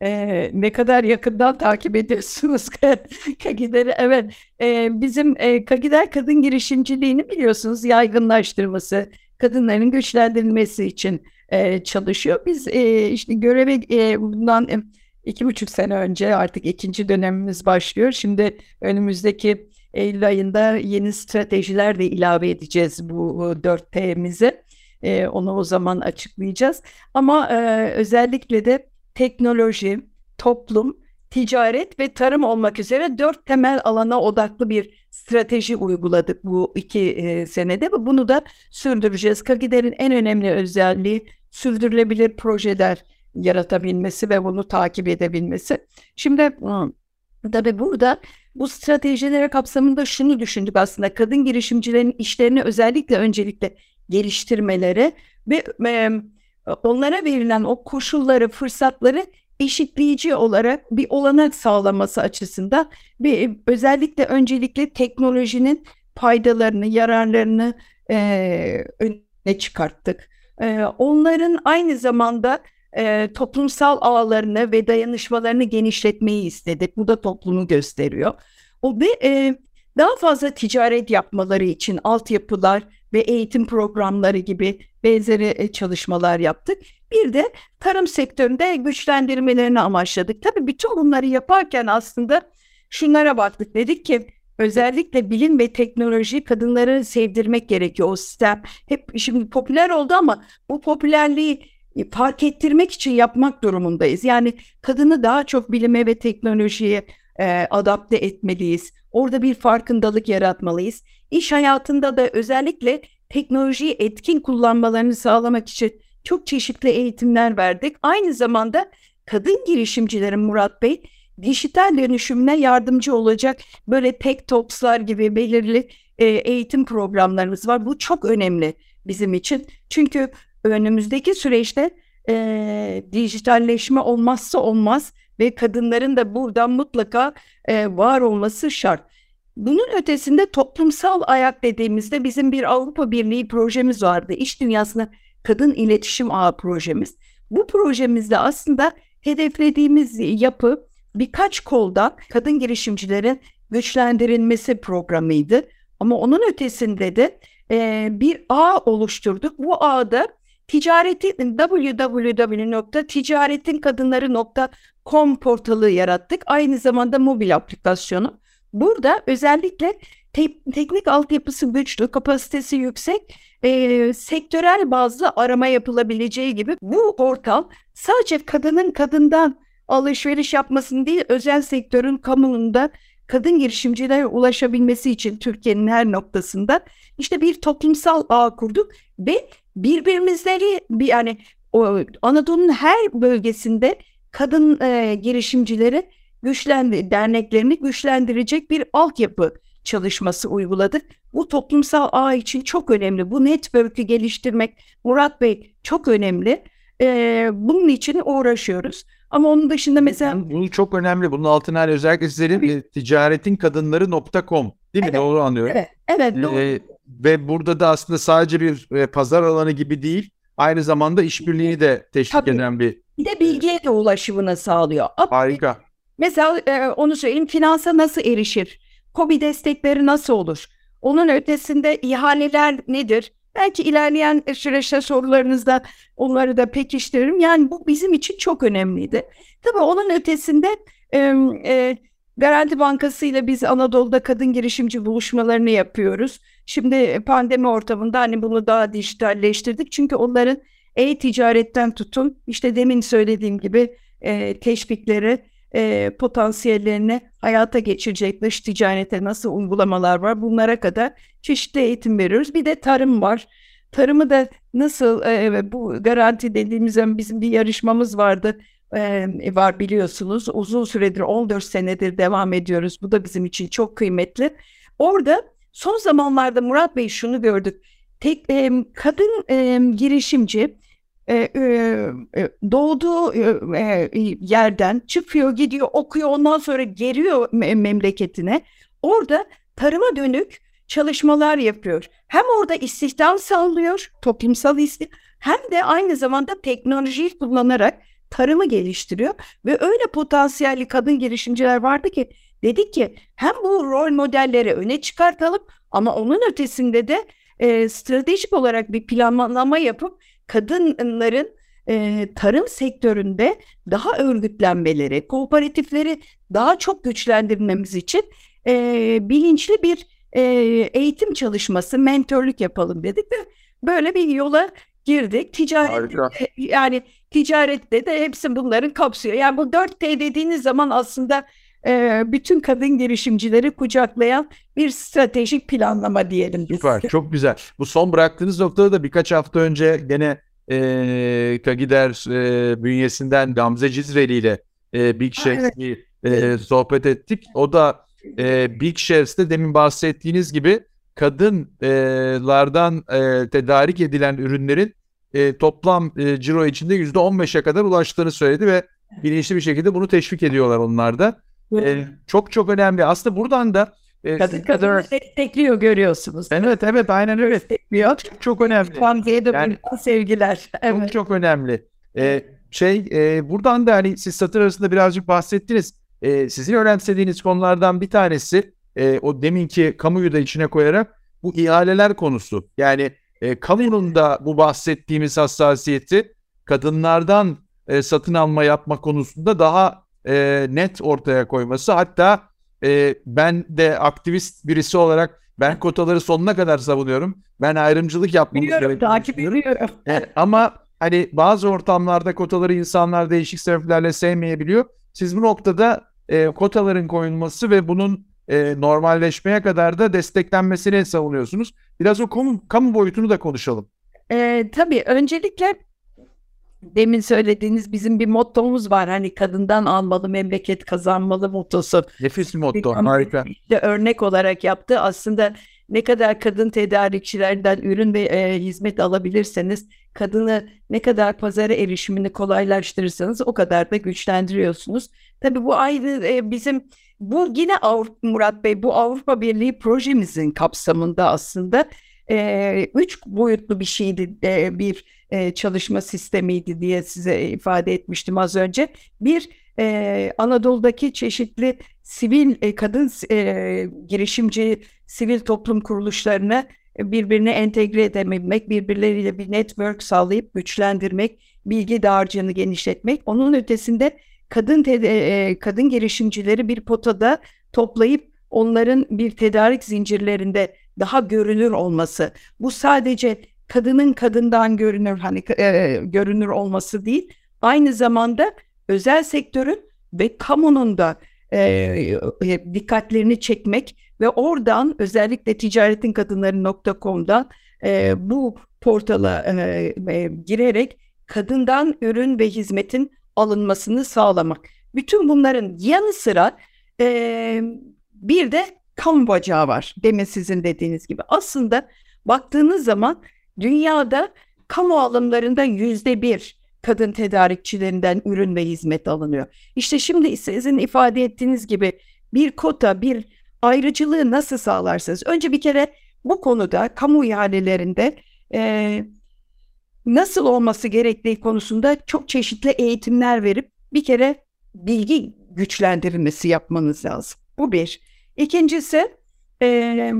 Ee, ne kadar yakından takip ediyorsunuz Kagider'i. Evet, ee, bizim e, Kagider kadın girişimciliğini biliyorsunuz yaygınlaştırması, kadınların güçlendirilmesi için e, çalışıyor. Biz e, işte göreve e, bundan e, iki buçuk sene önce artık ikinci dönemimiz başlıyor. Şimdi önümüzdeki Eylül ayında yeni stratejiler de ilave edeceğiz bu 4T'mize. E, onu o zaman açıklayacağız. Ama e, özellikle de teknoloji, toplum, ticaret ve tarım olmak üzere dört temel alana odaklı bir strateji uyguladık bu iki e, senede bunu da sürdüreceğiz. Kagider'in en önemli özelliği sürdürülebilir projeler yaratabilmesi ve bunu takip edebilmesi. Şimdi tabii burada bu stratejiler kapsamında şunu düşündük aslında kadın girişimcilerin işlerini özellikle öncelikle geliştirmeleri ve e, onlara verilen o koşulları, fırsatları eşitleyici olarak bir olanak sağlaması açısından ve özellikle öncelikle teknolojinin faydalarını, yararlarını e, öne çıkarttık. E, onların aynı zamanda e, toplumsal ağlarını ve dayanışmalarını genişletmeyi istedik. Bu da toplumu gösteriyor. O ve e, daha fazla ticaret yapmaları için altyapılar ve eğitim programları gibi benzeri e, çalışmalar yaptık. Bir de tarım sektöründe güçlendirmelerini amaçladık. Tabii bütün bunları yaparken aslında şunlara baktık. Dedik ki özellikle bilim ve teknoloji kadınları sevdirmek gerekiyor. O sistem hep şimdi popüler oldu ama bu popülerliği fark ettirmek için yapmak durumundayız. Yani kadını daha çok bilime ve teknolojiye e, adapte etmeliyiz. Orada bir farkındalık yaratmalıyız. İş hayatında da özellikle teknolojiyi etkin kullanmalarını sağlamak için çok çeşitli eğitimler verdik. Aynı zamanda kadın girişimcilerin Murat Bey dijital dönüşümüne yardımcı olacak böyle tech talks'lar gibi belirli e, eğitim programlarımız var. Bu çok önemli bizim için. Çünkü önümüzdeki süreçte e, dijitalleşme olmazsa olmaz ve kadınların da buradan mutlaka e, var olması şart. Bunun ötesinde toplumsal ayak dediğimizde bizim bir Avrupa Birliği projemiz vardı. İş dünyasına kadın iletişim ağı projemiz. Bu projemizde aslında hedeflediğimiz yapı birkaç kolda kadın girişimcilerin güçlendirilmesi programıydı. Ama onun ötesinde de e, bir ağ oluşturduk. Bu ağda ticareti www.ticaretinkadınları.com portalı yarattık. Aynı zamanda mobil aplikasyonu. Burada özellikle te- teknik altyapısı güçlü, kapasitesi yüksek, e, sektörel bazlı arama yapılabileceği gibi bu portal sadece kadının kadından alışveriş yapmasını değil, özel sektörün kamununda kadın girişimcilere ulaşabilmesi için Türkiye'nin her noktasında işte bir toplumsal ağ kurduk ve birbirimizleri bir yani o Anadolu'nun her bölgesinde kadın e, girişimcileri güçlendi derneklerini güçlendirecek bir altyapı çalışması uyguladık. Bu toplumsal ağ için çok önemli. Bu network'ü geliştirmek Murat Bey çok önemli. Ee, bunun için uğraşıyoruz. Ama onun dışında mesela... Bu çok önemli. Bunun altına özellikle sizlerin e, ticaretinKadınları.com değil mi? Evet, Doğru anlıyorum. Evet, evet doğru. Ee, ve burada da aslında sadece bir e, pazar alanı gibi değil, aynı zamanda işbirliğini de teşvik Tabii. eden bir Bir de bilgiye de ulaşımını sağlıyor. Harika. Mesela e, onu söyleyeyim finansa nasıl erişir? KOBİ destekleri nasıl olur? Onun ötesinde ihaleler nedir? Belki ilerleyen süreçte sorularınızda onları da pekiştiririm. Yani bu bizim için çok önemliydi. Tabii onun ötesinde e, e, Garanti Bankası ile biz Anadolu'da kadın girişimci buluşmalarını yapıyoruz. Şimdi pandemi ortamında hani bunu daha dijitalleştirdik. Çünkü onların e-ticaretten tutun işte demin söylediğim gibi e, teşvikleri, e, potansiyellerini hayata geçirecek dış ticarete nasıl uygulamalar var bunlara kadar çeşitli eğitim veriyoruz. Bir de tarım var. Tarımı da nasıl e, bu garanti dediğimiz bizim bir yarışmamız vardı. E, var biliyorsunuz. Uzun süredir 14 senedir devam ediyoruz. Bu da bizim için çok kıymetli. Orada son zamanlarda Murat Bey şunu gördük. Tek e, kadın e, girişimci e, e, e, doğduğu e, e, yerden çıkıyor, gidiyor, okuyor, ondan sonra geliyor me- memleketine. Orada tarıma dönük çalışmalar yapıyor. Hem orada istihdam sağlıyor, toplumsal istihdam, hem de aynı zamanda teknolojiyi kullanarak tarımı geliştiriyor ve öyle potansiyelli kadın girişimciler vardı ki dedik ki hem bu rol modelleri öne çıkartalım ama onun ötesinde de e, stratejik olarak bir planlama yapıp kadınların e, tarım sektöründe daha örgütlenmeleri, kooperatifleri daha çok güçlendirmemiz için e, bilinçli bir e, eğitim çalışması, mentörlük yapalım dedik ve böyle bir yola girdik. Ticaret yani ticarette de hepsi bunların kapsıyor. Yani bu 4T dediğiniz zaman aslında e, bütün kadın girişimcileri kucaklayan bir stratejik planlama diyelim biz. Süper, çok güzel. Bu son bıraktığınız noktada da birkaç hafta önce gene e, Kagider e, bünyesinden Gamze Cizreli ile e, Big Chefs evet. e, sohbet ettik. O da e, Big Chefs'te demin bahsettiğiniz gibi kadınlardan e, tedarik edilen ürünlerin e, toplam e, ciro içinde %15'e kadar ulaştığını söyledi ve bilinçli bir şekilde bunu teşvik ediyorlar onlar da. E, çok çok önemli. Aslında buradan da e, Kadın kadını destekliyor görüyorsunuz. Evet evet aynen öyle. Destekliyor. Çok, çok önemli. Gamze'ye de Yani- sevgiler. Evet. Çok çok önemli. Ee, şey e, buradan da hani siz satır arasında birazcık bahsettiniz. Ee, sizin önemsediğiniz konulardan bir tanesi e, o deminki kamuyu da içine koyarak bu ihaleler konusu. Yani e, kamunun da bu bahsettiğimiz hassasiyeti kadınlardan e, satın alma yapma konusunda daha e, net ortaya koyması. Hatta e, ben de aktivist birisi olarak ben kotaları sonuna kadar savunuyorum. Ben ayrımcılık yapmamız gerektiğini takip ediyorum. Evet, ama hani bazı ortamlarda kotaları insanlar değişik sebeplerle sevmeyebiliyor. Siz bu noktada e, kotaların koyulması ve bunun e, normalleşmeye kadar da desteklenmesini savunuyorsunuz. Biraz o kamu, kamu boyutunu da konuşalım. Ee, tabii öncelikle demin söylediğiniz bizim bir mottomuz var. Hani kadından almalı memleket kazanmalı mottosu. Nefis motto. Harika. işte örnek olarak yaptı. Aslında ne kadar kadın tedarikçilerden ürün ve e, hizmet alabilirseniz, kadını ne kadar pazara erişimini kolaylaştırırsanız o kadar da güçlendiriyorsunuz. Tabii bu ayrı e, bizim bu yine Avrupa, Murat Bey bu Avrupa Birliği projemizin kapsamında aslında e, üç boyutlu bir şeydi e, bir e, çalışma sistemiydi diye size ifade etmiştim az önce. Bir e, Anadolu'daki çeşitli sivil e, kadın e, girişimci sivil toplum kuruluşlarını birbirine entegre edebilmek, birbirleriyle bir network sağlayıp güçlendirmek, bilgi dağarcığını genişletmek. Onun ötesinde kadın e, kadın girişimcileri bir potada toplayıp onların bir tedarik zincirlerinde daha görünür olması. Bu sadece kadının kadından görünür hani e, görünür olması değil, aynı zamanda özel sektörün ve kamunun da e, e, dikkatlerini çekmek ve oradan özellikle ticaretin kadınları.com'dan e, bu portala e, e, girerek kadından ürün ve hizmetin alınmasını sağlamak. Bütün bunların yanı sıra e, bir de kamu bacağı var. Demin sizin dediğiniz gibi. Aslında baktığınız zaman dünyada kamu alımlarında yüzde bir kadın tedarikçilerinden ürün ve hizmet alınıyor. İşte şimdi sizin ifade ettiğiniz gibi bir kota, bir ayrıcılığı nasıl sağlarsınız? Önce bir kere bu konuda kamu ihalelerinde e, nasıl olması gerektiği konusunda çok çeşitli eğitimler verip bir kere bilgi güçlendirilmesi yapmanız lazım. Bu bir. İkincisi e,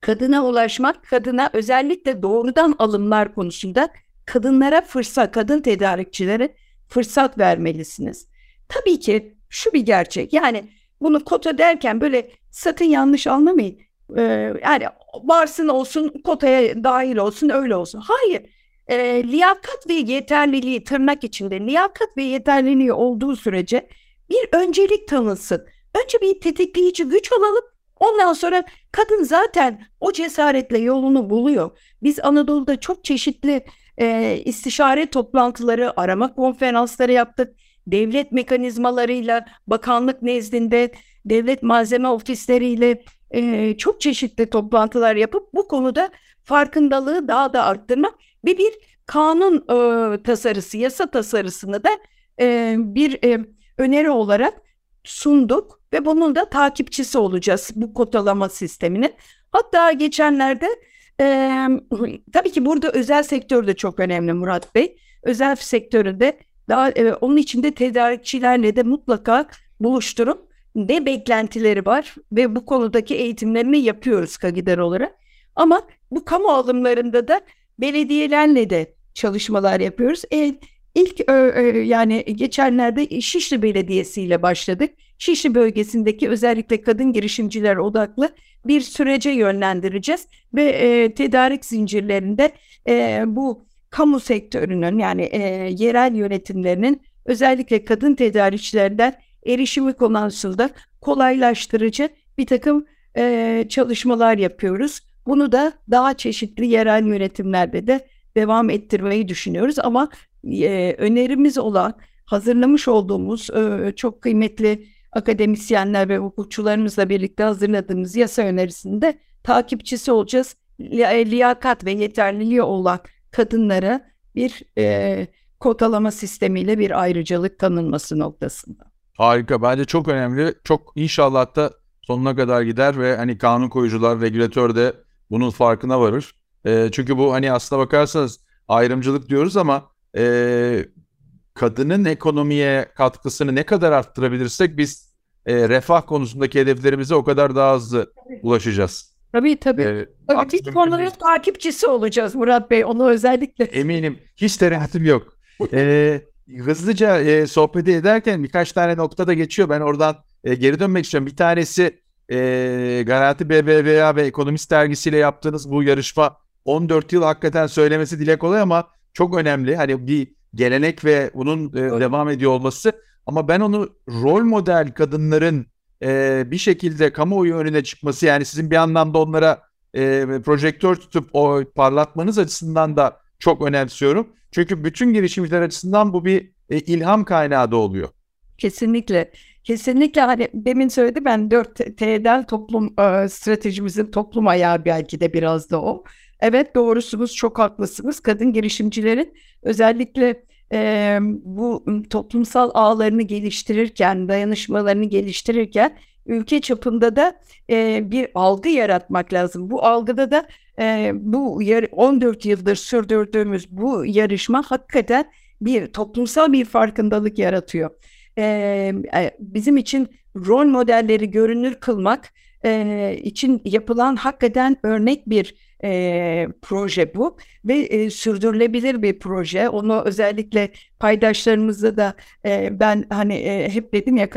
kadına ulaşmak, kadına özellikle doğrudan alımlar konusunda kadınlara fırsat, kadın tedarikçilere fırsat vermelisiniz. Tabii ki şu bir gerçek yani bunu kota derken böyle sakın yanlış anlamayın. Ee, yani varsın olsun kotaya dahil olsun öyle olsun. Hayır. E, liyakat ve yeterliliği tırnak içinde liyakat ve yeterliliği olduğu sürece bir öncelik tanınsın. Önce bir tetikleyici güç alalım. Ondan sonra kadın zaten o cesaretle yolunu buluyor. Biz Anadolu'da çok çeşitli e, istişare toplantıları, arama konferansları yaptık. Devlet mekanizmalarıyla, bakanlık nezdinde, devlet malzeme ofisleriyle e, çok çeşitli toplantılar yapıp bu konuda farkındalığı daha da arttırmak ve bir kanun e, tasarısı, yasa tasarısını da e, bir e, öneri olarak sunduk ve bunun da takipçisi olacağız bu kotalama sisteminin. Hatta geçenlerde e, tabii ki burada özel sektör de çok önemli Murat Bey. Özel sektöründe daha e, onun içinde tedarikçilerle de mutlaka buluşturup ne beklentileri var ve bu konudaki eğitimlerini yapıyoruz KAGİDER olarak. Ama bu kamu alımlarında da belediyelerle de çalışmalar yapıyoruz. E, ilk e, e, yani geçenlerde Şişli Belediyesi ile başladık. Şişli bölgesindeki özellikle kadın girişimciler odaklı bir sürece yönlendireceğiz ve e, tedarik zincirlerinde e, bu kamu sektörünün yani e, yerel yönetimlerinin özellikle kadın tedarikçilerden erişimi konusunda kolaylaştırıcı bir takım e, çalışmalar yapıyoruz. Bunu da daha çeşitli yerel yönetimlerde de devam ettirmeyi düşünüyoruz ama e, önerimiz olan hazırlamış olduğumuz e, çok kıymetli akademisyenler ve hukukçularımızla birlikte hazırladığımız yasa önerisinde takipçisi olacağız. Li- liyakat ve yeterliliği olan kadınlara bir e, kotalama sistemiyle bir ayrıcalık tanınması noktasında. Harika. Bence çok önemli. Çok inşallah da sonuna kadar gider ve hani kanun koyucular, regülatör de bunun farkına varır. E, çünkü bu hani aslına bakarsanız ayrımcılık diyoruz ama e, kadının ekonomiye katkısını ne kadar arttırabilirsek biz e, refah konusundaki hedeflerimize o kadar daha hızlı ulaşacağız. Tabii tabii. Ee, tabii biz konuların takipçisi olacağız Murat Bey. Onu özellikle. Eminim. Hiç tereddütüm yok. ee, hızlıca e, sohbet ederken birkaç tane nokta da geçiyor. Ben oradan e, geri dönmek istiyorum. Bir tanesi e, Garanti BBVA ve Ekonomist dergisiyle yaptığınız bu yarışma 14 yıl hakikaten söylemesi dile kolay ama çok önemli. Hani bir gelenek ve bunun e, devam ediyor olması. Ama ben onu rol model kadınların e, bir şekilde kamuoyu önüne çıkması yani sizin bir anlamda onlara e, projektör tutup o parlatmanız açısından da çok önemsiyorum. Çünkü bütün girişimciler açısından bu bir e, ilham kaynağı da oluyor. Kesinlikle. Kesinlikle hani demin söyledi ben 4T'den toplum e, stratejimizin toplum ayağı belki de biraz da o. Evet doğrusunuz çok haklısınız. Kadın girişimcilerin özellikle e, bu toplumsal ağlarını geliştirirken, dayanışmalarını geliştirirken ülke çapında da e, bir algı yaratmak lazım. Bu algıda da e, bu yar- 14 yıldır sürdürdüğümüz bu yarışma hakikaten bir toplumsal bir farkındalık yaratıyor. E, bizim için rol modelleri görünür kılmak e, için yapılan hakikaten örnek bir e, proje bu ve e, sürdürülebilir bir proje. Onu özellikle paydaşlarımızda da e, ben hani e, hep dedim ya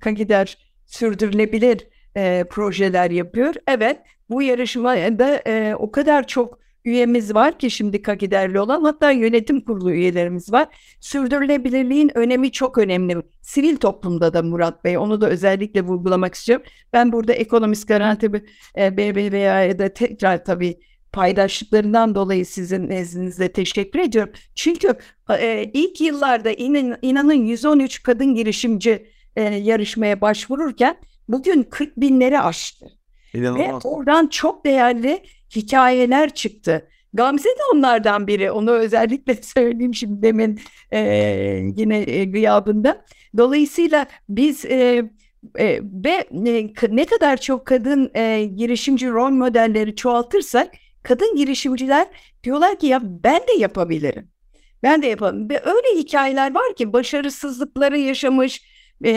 Kagider sürdürülebilir e, projeler yapıyor. Evet bu yarışmada e, o kadar çok üyemiz var ki şimdi KAKİDER'li olan hatta yönetim kurulu üyelerimiz var. Sürdürülebilirliğin önemi çok önemli. Sivil toplumda da Murat Bey onu da özellikle vurgulamak istiyorum. Ben burada ekonomist garanti e, BBVA'ya da tekrar tabii paydaşlıklarından dolayı sizin nezdinizde teşekkür ediyorum. Çünkü e, ilk yıllarda inan, inanın 113 kadın girişimci e, yarışmaya başvururken bugün 40 binleri aştı. İnanılmaz. Ve oradan çok değerli hikayeler çıktı. Gamze de onlardan biri. Onu özellikle söyleyeyim şimdi demin e, yine e, gıyabında. Dolayısıyla biz e, e, ve e, ne kadar çok kadın e, girişimci rol modelleri çoğaltırsak kadın girişimciler diyorlar ki ya ben de yapabilirim. Ben de yapalım. Ve öyle hikayeler var ki başarısızlıkları yaşamış, e,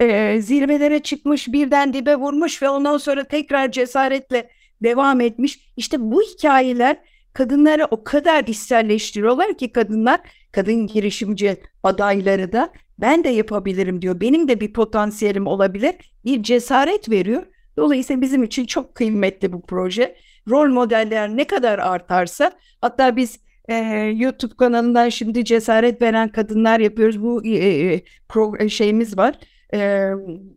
e, zirvelere çıkmış, birden dibe vurmuş ve ondan sonra tekrar cesaretle devam etmiş. İşte bu hikayeler kadınları o kadar içselleştiriyorlar ki kadınlar, kadın girişimci adayları da ben de yapabilirim diyor. Benim de bir potansiyelim olabilir. Bir cesaret veriyor. Dolayısıyla bizim için çok kıymetli bu proje. Rol modeller ne kadar artarsa hatta biz e, YouTube kanalından şimdi cesaret veren kadınlar yapıyoruz. Bu e, e, pro, şeyimiz var. E,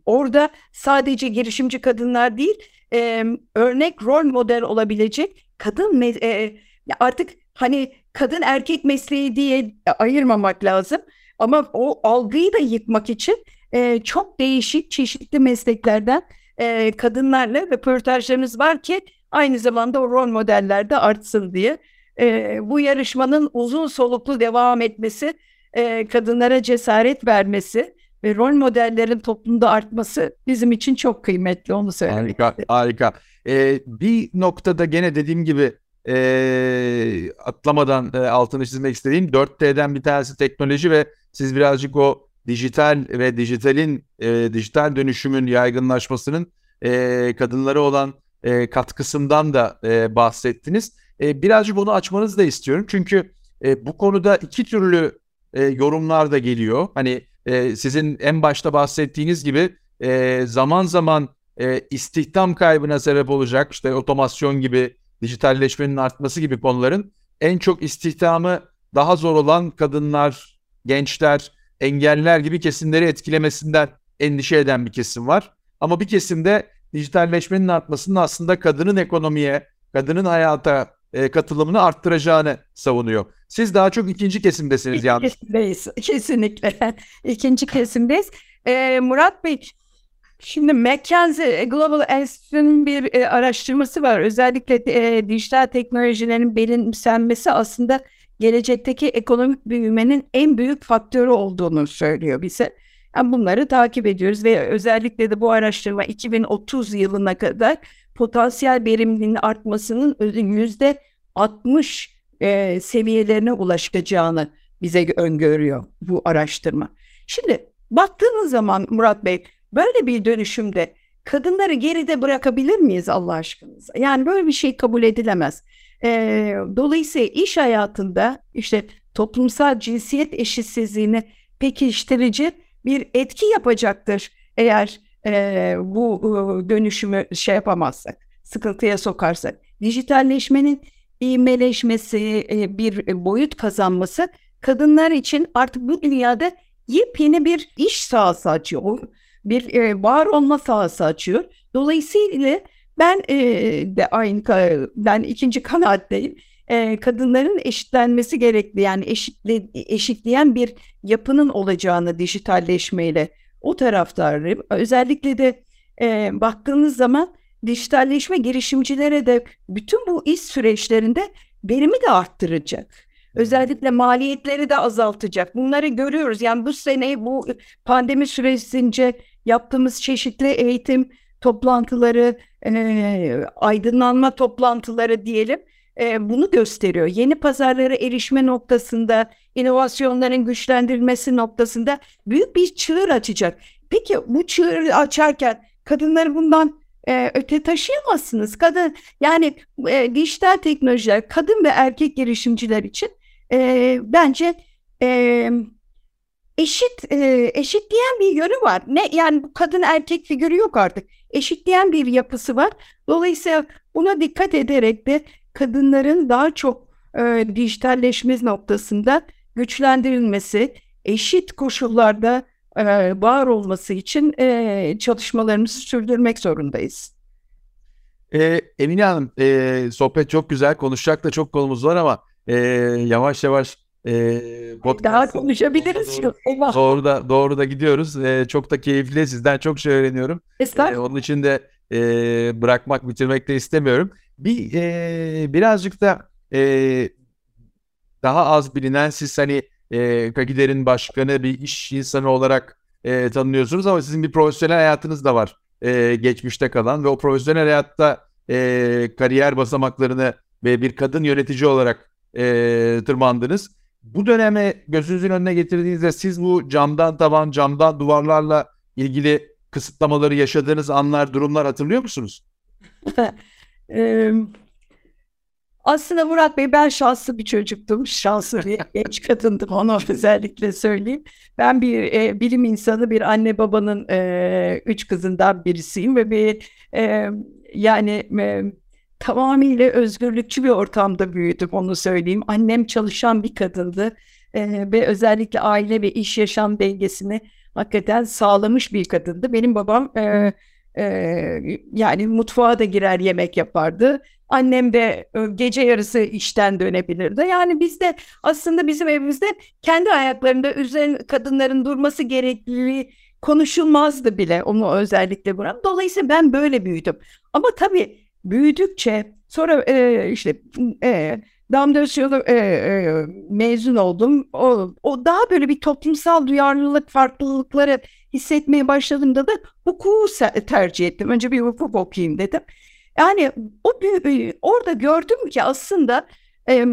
orada sadece girişimci kadınlar değil e, örnek rol model olabilecek kadın e, artık hani kadın erkek mesleği diye ayırmamak lazım. Ama o algıyı da yıkmak için e, çok değişik çeşitli mesleklerden e, kadınlarla röportajlarımız var ki aynı zamanda o rol modeller de artsın diye. E, bu yarışmanın uzun soluklu devam etmesi, e, kadınlara cesaret vermesi ve rol modellerin toplumda artması bizim için çok kıymetli onu söylemek Harika, harika. Ee, bir noktada gene dediğim gibi e, atlamadan e, altını çizmek istediğim 4T'den bir tanesi teknoloji ve siz birazcık o dijital ve dijitalin e, dijital dönüşümün yaygınlaşmasının e, kadınlara olan e, katkısından da e, bahsettiniz. E, birazcık onu açmanızı da istiyorum çünkü e, bu konuda iki türlü e, yorumlar da geliyor. Hani e, sizin en başta bahsettiğiniz gibi e, zaman zaman e, istihdam kaybına sebep olacak işte otomasyon gibi dijitalleşmenin artması gibi konuların en çok istihdamı daha zor olan kadınlar, gençler, engeller gibi kesimleri etkilemesinden endişe eden bir kesim var. Ama bir kesimde dijitalleşmenin artmasının aslında kadının ekonomiye, kadının hayata e, katılımını arttıracağını savunuyor. Siz daha çok ikinci kesimdesiniz yani. Kesimdeyiz. Kesinlikle. ikinci kesimdeyiz. Ee, Murat Bey Şimdi McKinsey Global Institute'nin bir e, araştırması var. Özellikle e, dijital teknolojilerin benimsenmesi aslında gelecekteki ekonomik büyümenin en büyük faktörü olduğunu söylüyor bize. Yani bunları takip ediyoruz ve özellikle de bu araştırma 2030 yılına kadar potansiyel verimliliğin artmasının yüzde 60 e, seviyelerine ulaşacağını bize öngörüyor bu araştırma. Şimdi baktığınız zaman Murat Bey böyle bir dönüşümde kadınları geride bırakabilir miyiz Allah aşkınıza? Yani böyle bir şey kabul edilemez. E, dolayısıyla iş hayatında işte toplumsal cinsiyet eşitsizliğini pekiştirici bir etki yapacaktır eğer bu dönüşümü şey yapamazsak, sıkıntıya sokarsak. Dijitalleşmenin ivmeleşmesi, e, bir boyut kazanması kadınlar için artık bu dünyada yepyeni bir iş sahası açıyor. Bir var olma sahası açıyor. Dolayısıyla ben de aynı ben ikinci kanaatteyim. Kadınların eşitlenmesi gerekli yani eşitle, eşitleyen bir yapının olacağını dijitalleşmeyle o taraftarıyım. Özellikle de e, baktığınız zaman dijitalleşme girişimcilere de bütün bu iş süreçlerinde verimi de arttıracak. Özellikle maliyetleri de azaltacak. Bunları görüyoruz. Yani bu sene bu pandemi süresince yaptığımız çeşitli eğitim toplantıları, e, aydınlanma toplantıları diyelim e, bunu gösteriyor. Yeni pazarlara erişme noktasında, inovasyonların güçlendirilmesi noktasında büyük bir çığır açacak. Peki bu çığır açarken kadınları bundan e, öte taşıyamazsınız. Kadın yani e, dijital teknolojiler kadın ve erkek girişimciler için e, bence e, eşit e, eşitleyen bir yönü var. Ne yani bu kadın erkek figürü yok artık. Eşitleyen bir yapısı var. Dolayısıyla buna dikkat ederek de kadınların daha çok e, dijitalleşme noktasında güçlendirilmesi, eşit koşullarda e, var olması için e, çalışmalarımızı sürdürmek zorundayız. E, Emine Hanım, e, sohbet çok güzel, konuşacak da çok konumuz var ama e, yavaş yavaş e, daha konuşabiliriz. Doğru, doğru da doğru da gidiyoruz. E, çok da keyifli. Sizden çok şey öğreniyorum. E, onun için de e, bırakmak, bitirmek de istemiyorum. Bir e, birazcık da e, daha az bilinen siz hani e, Kagider'in başkanı bir iş insanı olarak e, tanınıyorsunuz ama sizin bir profesyonel hayatınız da var e, geçmişte kalan ve o profesyonel hayatta e, kariyer basamaklarını ve bir kadın yönetici olarak e, tırmandınız. Bu döneme gözünüzün önüne getirdiğinizde siz bu camdan tavan, camdan duvarlarla ilgili kısıtlamaları yaşadığınız anlar, durumlar hatırlıyor musunuz? Ee, aslında Murat Bey ben şanslı bir çocuktum. Şanslı bir genç kadındım onu özellikle söyleyeyim. Ben bir e, bilim insanı, bir anne babanın e, üç kızından birisiyim ve bir e, yani e, tamamıyla özgürlükçü bir ortamda büyüdüm onu söyleyeyim. Annem çalışan bir kadındı e, ve özellikle aile ve iş yaşam dengesini hakikaten sağlamış bir kadındı. Benim babam e, ee, yani mutfağa da girer yemek yapardı. Annem de gece yarısı işten dönebilirdi. Yani bizde aslında bizim evimizde kendi ayaklarında üzerine kadınların durması gerekliliği konuşulmazdı bile onu özellikle buran. Dolayısıyla ben böyle büyüdüm. Ama tabii büyüdükçe sonra e, işte e, Damdösyolu e, e, mezun oldum. O, o daha böyle bir toplumsal duyarlılık farklılıkları hissetmeye başladığımda da hukuku tercih ettim. Önce bir hukuk okuyayım dedim. Yani o orada gördüm ki aslında e,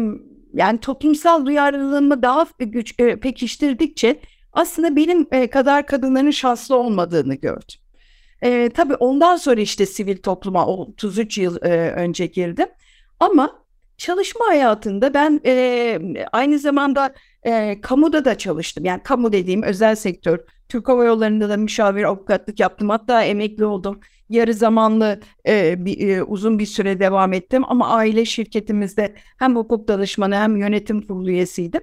yani toplumsal duyarlılığımı daha güç e, pekiştirdikçe aslında benim e, kadar kadınların şanslı olmadığını gördüm. E, tabii ondan sonra işte sivil topluma 33 yıl e, önce girdim. Ama çalışma hayatında ben e, aynı zamanda e, kamuda da çalıştım. Yani kamu dediğim özel sektör. Türk Hava Yolları'nda da müşavir avukatlık yaptım. Hatta emekli oldum. Yarı zamanlı e, bir, e, uzun bir süre devam ettim. Ama aile şirketimizde hem hukuk danışmanı hem yönetim kurulu üyesiydim.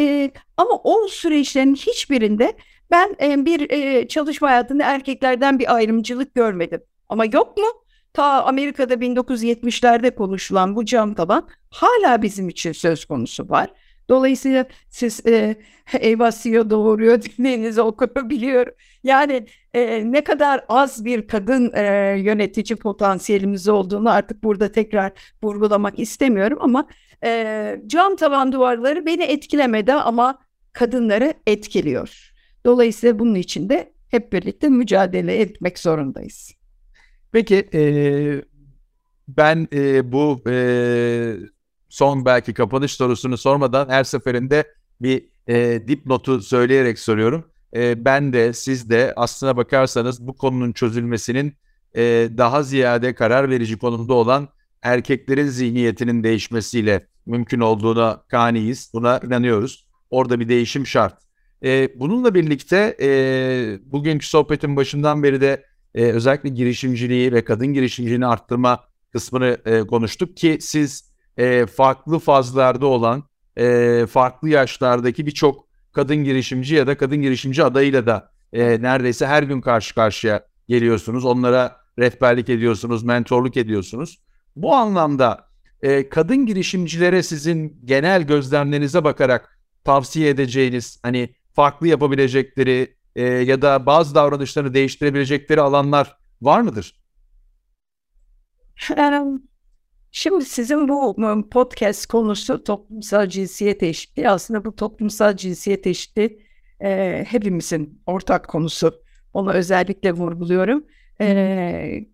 E, ama o süreçlerin hiçbirinde ben e, bir e, çalışma hayatında erkeklerden bir ayrımcılık görmedim. Ama yok mu? Ta Amerika'da 1970'lerde konuşulan bu cam taban hala bizim için söz konusu var. Dolayısıyla siz e, eyvah CEO doğuruyor dediğinizi okuyabiliyorum. Yani e, ne kadar az bir kadın e, yönetici potansiyelimiz olduğunu artık burada tekrar vurgulamak istemiyorum ama e, cam tavan duvarları beni etkilemedi ama kadınları etkiliyor. Dolayısıyla bunun için de hep birlikte mücadele etmek zorundayız. Peki e, ben e, bu e, son belki kapanış sorusunu sormadan her seferinde bir e, dipnotu söyleyerek soruyorum. E, ben de siz de aslına bakarsanız bu konunun çözülmesinin e, daha ziyade karar verici konumda olan erkeklerin zihniyetinin değişmesiyle mümkün olduğuna kaniyiz. Buna inanıyoruz. Orada bir değişim şart. E, bununla birlikte e, bugünkü sohbetin başından beri de e, özellikle girişimciliği ve kadın girişimciliğini arttırma kısmını e, konuştuk ki siz e, farklı fazlarda olan e, farklı yaşlardaki birçok kadın girişimci ya da kadın girişimci adayıyla da e, neredeyse her gün karşı karşıya geliyorsunuz. Onlara rehberlik ediyorsunuz, mentorluk ediyorsunuz. Bu anlamda e, kadın girişimcilere sizin genel gözlemlerinize bakarak tavsiye edeceğiniz hani farklı yapabilecekleri e, ya da bazı davranışlarını değiştirebilecekleri alanlar var mıdır? Şimdi sizin bu podcast konusu toplumsal cinsiyet eşitliği. Aslında bu toplumsal cinsiyet eşitliği e, hepimizin ortak konusu Onu özellikle vurguluyorum. E,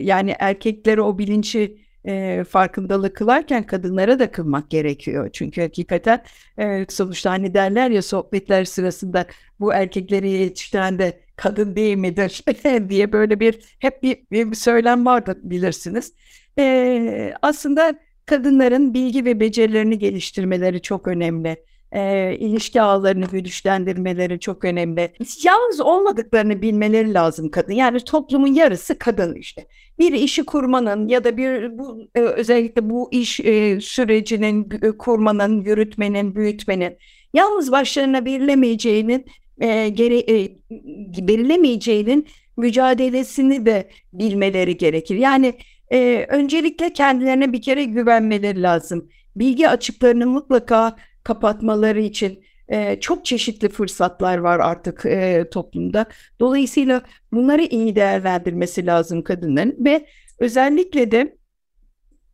yani erkeklere o bilinci e, farkındalık kılarken kadınlara da kılmak gerekiyor. Çünkü hakikaten e, sonuçta hani derler ya sohbetler sırasında bu erkekleri yetiştiren de kadın değil midir diye böyle bir hep bir, bir söylem vardı bilirsiniz. E, aslında kadınların bilgi ve becerilerini geliştirmeleri çok önemli e, ilişki ağlarını güçlendirmeleri çok önemli. Yalnız olmadıklarını bilmeleri lazım kadın. Yani toplumun yarısı kadın işte. Bir işi kurmanın ya da bir bu e, özellikle bu iş e, sürecinin e, kurmanın, yürütmenin, büyütmenin yalnız başlarına verilemeyeceğinin e, gere, e, verilemeyeceğinin mücadelesini de bilmeleri gerekir. Yani e, öncelikle kendilerine bir kere güvenmeleri lazım. Bilgi açıklarını mutlaka kapatmaları için e, çok çeşitli fırsatlar var artık e, toplumda. Dolayısıyla bunları iyi değerlendirmesi lazım kadınların ve özellikle de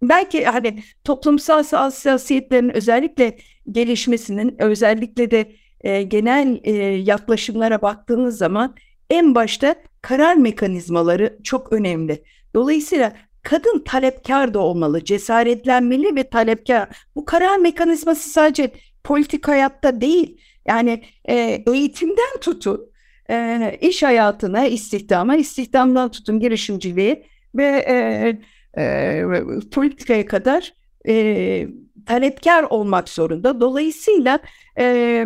belki hani toplumsal hassasiyetlerin özellikle gelişmesinin özellikle de e, genel e, yaklaşımlara baktığınız zaman en başta karar mekanizmaları çok önemli. Dolayısıyla kadın talepkar da olmalı, cesaretlenmeli ve talepkar. Bu karar mekanizması sadece politik hayatta değil, yani e, eğitimden tutun, e, iş hayatına, istihdama, istihdamdan tutun girişimciliğe ve e, e, politikaya kadar e, talepkar olmak zorunda. Dolayısıyla e,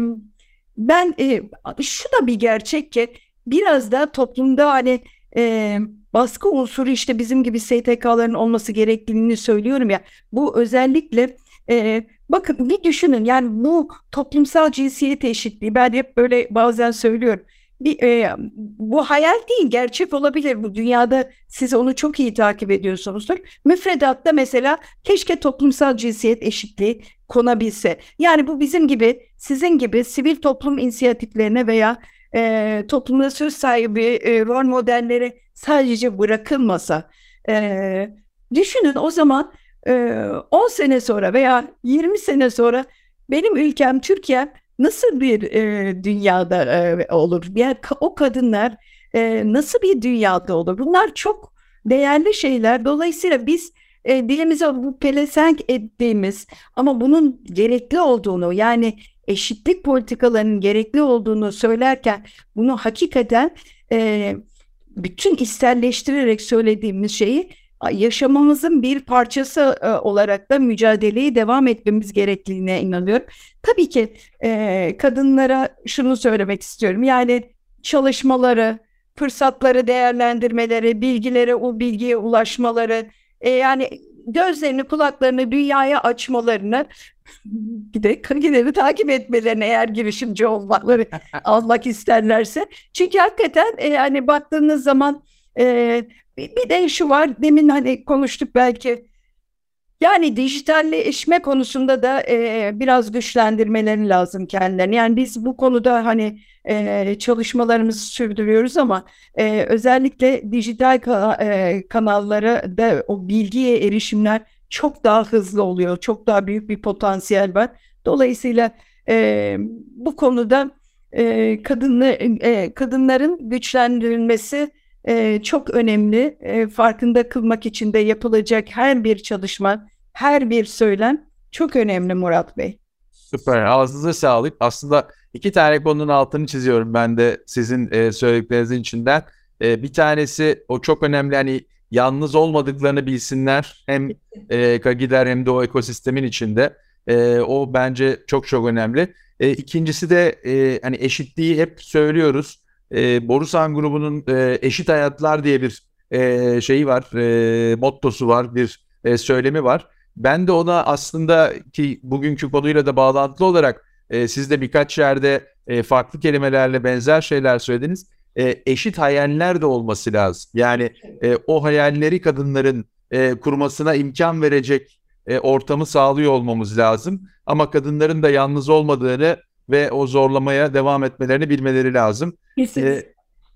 ben e, şu da bir gerçek ki biraz da toplumda hani e, baskı unsuru işte bizim gibi STK'ların olması gerektiğini söylüyorum ya. Bu özellikle e, bakın bir düşünün yani bu toplumsal cinsiyet eşitliği ben hep böyle bazen söylüyorum. Bir, e, bu hayal değil gerçek olabilir bu dünyada siz onu çok iyi takip ediyorsunuzdur. Müfredatta mesela keşke toplumsal cinsiyet eşitliği konabilse. Yani bu bizim gibi sizin gibi sivil toplum inisiyatiflerine veya e, toplumda söz sahibi e, rol modelleri sadece bırakılmasa e, düşünün o zaman e, 10 sene sonra veya 20 sene sonra benim ülkem Türkiye nasıl bir e, dünyada e, olur? Yani o kadınlar e, nasıl bir dünyada olur? Bunlar çok değerli şeyler. Dolayısıyla biz e, dilimize bu pelesenk ettiğimiz ama bunun gerekli olduğunu yani eşitlik politikalarının gerekli olduğunu söylerken bunu hakikaten e, bütün isterleştirerek söylediğimiz şeyi yaşamamızın bir parçası e, olarak da mücadeleyi devam etmemiz gerektiğine inanıyorum. Tabii ki e, kadınlara şunu söylemek istiyorum. Yani çalışmaları, fırsatları değerlendirmeleri, bilgilere o bilgiye ulaşmaları, e, yani gözlerini, kulaklarını dünyaya açmalarını bir de Kagileri takip etmelerini eğer girişimci olmakları almak isterlerse. Çünkü hakikaten e, hani baktığınız zaman e, bir de şu var demin hani konuştuk belki yani dijitalleşme konusunda da e, biraz güçlendirmeleri lazım kendilerini. Yani biz bu konuda hani e, çalışmalarımızı sürdürüyoruz ama e, özellikle dijital ka e, kanallara da o bilgiye erişimler çok daha hızlı oluyor. Çok daha büyük bir potansiyel var. Dolayısıyla e, bu konuda e, kadınlı, e, kadınların güçlendirilmesi e, çok önemli. E, farkında kılmak için de yapılacak her bir çalışma, her bir söylem çok önemli Murat Bey. Süper. Ağzınıza sağlık. Aslında iki tane konunun altını çiziyorum ben de sizin e, söylediklerinizin içinden. E, bir tanesi o çok önemli hani yalnız olmadıklarını bilsinler. Hem e, Kagider hem de o ekosistemin içinde. E, o bence çok çok önemli. E, ikincisi de e, hani eşitliği hep söylüyoruz. E, Borusan grubunun e, eşit hayatlar diye bir e, şeyi var, e, mottosu var, bir e, söylemi var. Ben de ona aslında ki bugünkü konuyla da bağlantılı olarak e, siz de birkaç yerde e, farklı kelimelerle benzer şeyler söylediniz e, eşit hayaller de olması lazım. Yani e, o hayalleri kadınların e, kurmasına imkan verecek e, ortamı sağlıyor olmamız lazım. Ama kadınların da yalnız olmadığını ve o zorlamaya devam etmelerini bilmeleri lazım. E,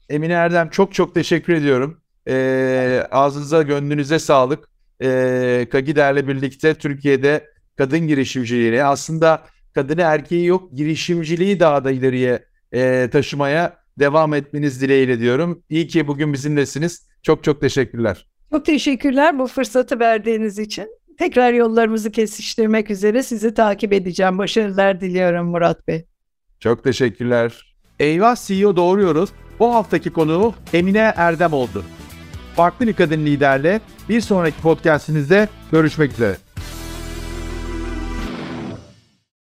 Emine Erdem çok çok teşekkür ediyorum. E, ağzınıza gönlünüze sağlık. E, Kagider'le birlikte Türkiye'de kadın girişimciliğini aslında kadını erkeği yok girişimciliği daha da ileriye e, taşımaya devam etmeniz dileğiyle diyorum. İyi ki bugün bizimlesiniz. Çok çok teşekkürler. Çok teşekkürler bu fırsatı verdiğiniz için. Tekrar yollarımızı kesiştirmek üzere sizi takip edeceğim. Başarılar diliyorum Murat Bey. Çok teşekkürler. Eyvah CEO doğruyoruz. Bu haftaki konuğu Emine Erdem oldu. Farklı bir kadın liderle bir sonraki podcastinizde görüşmek üzere.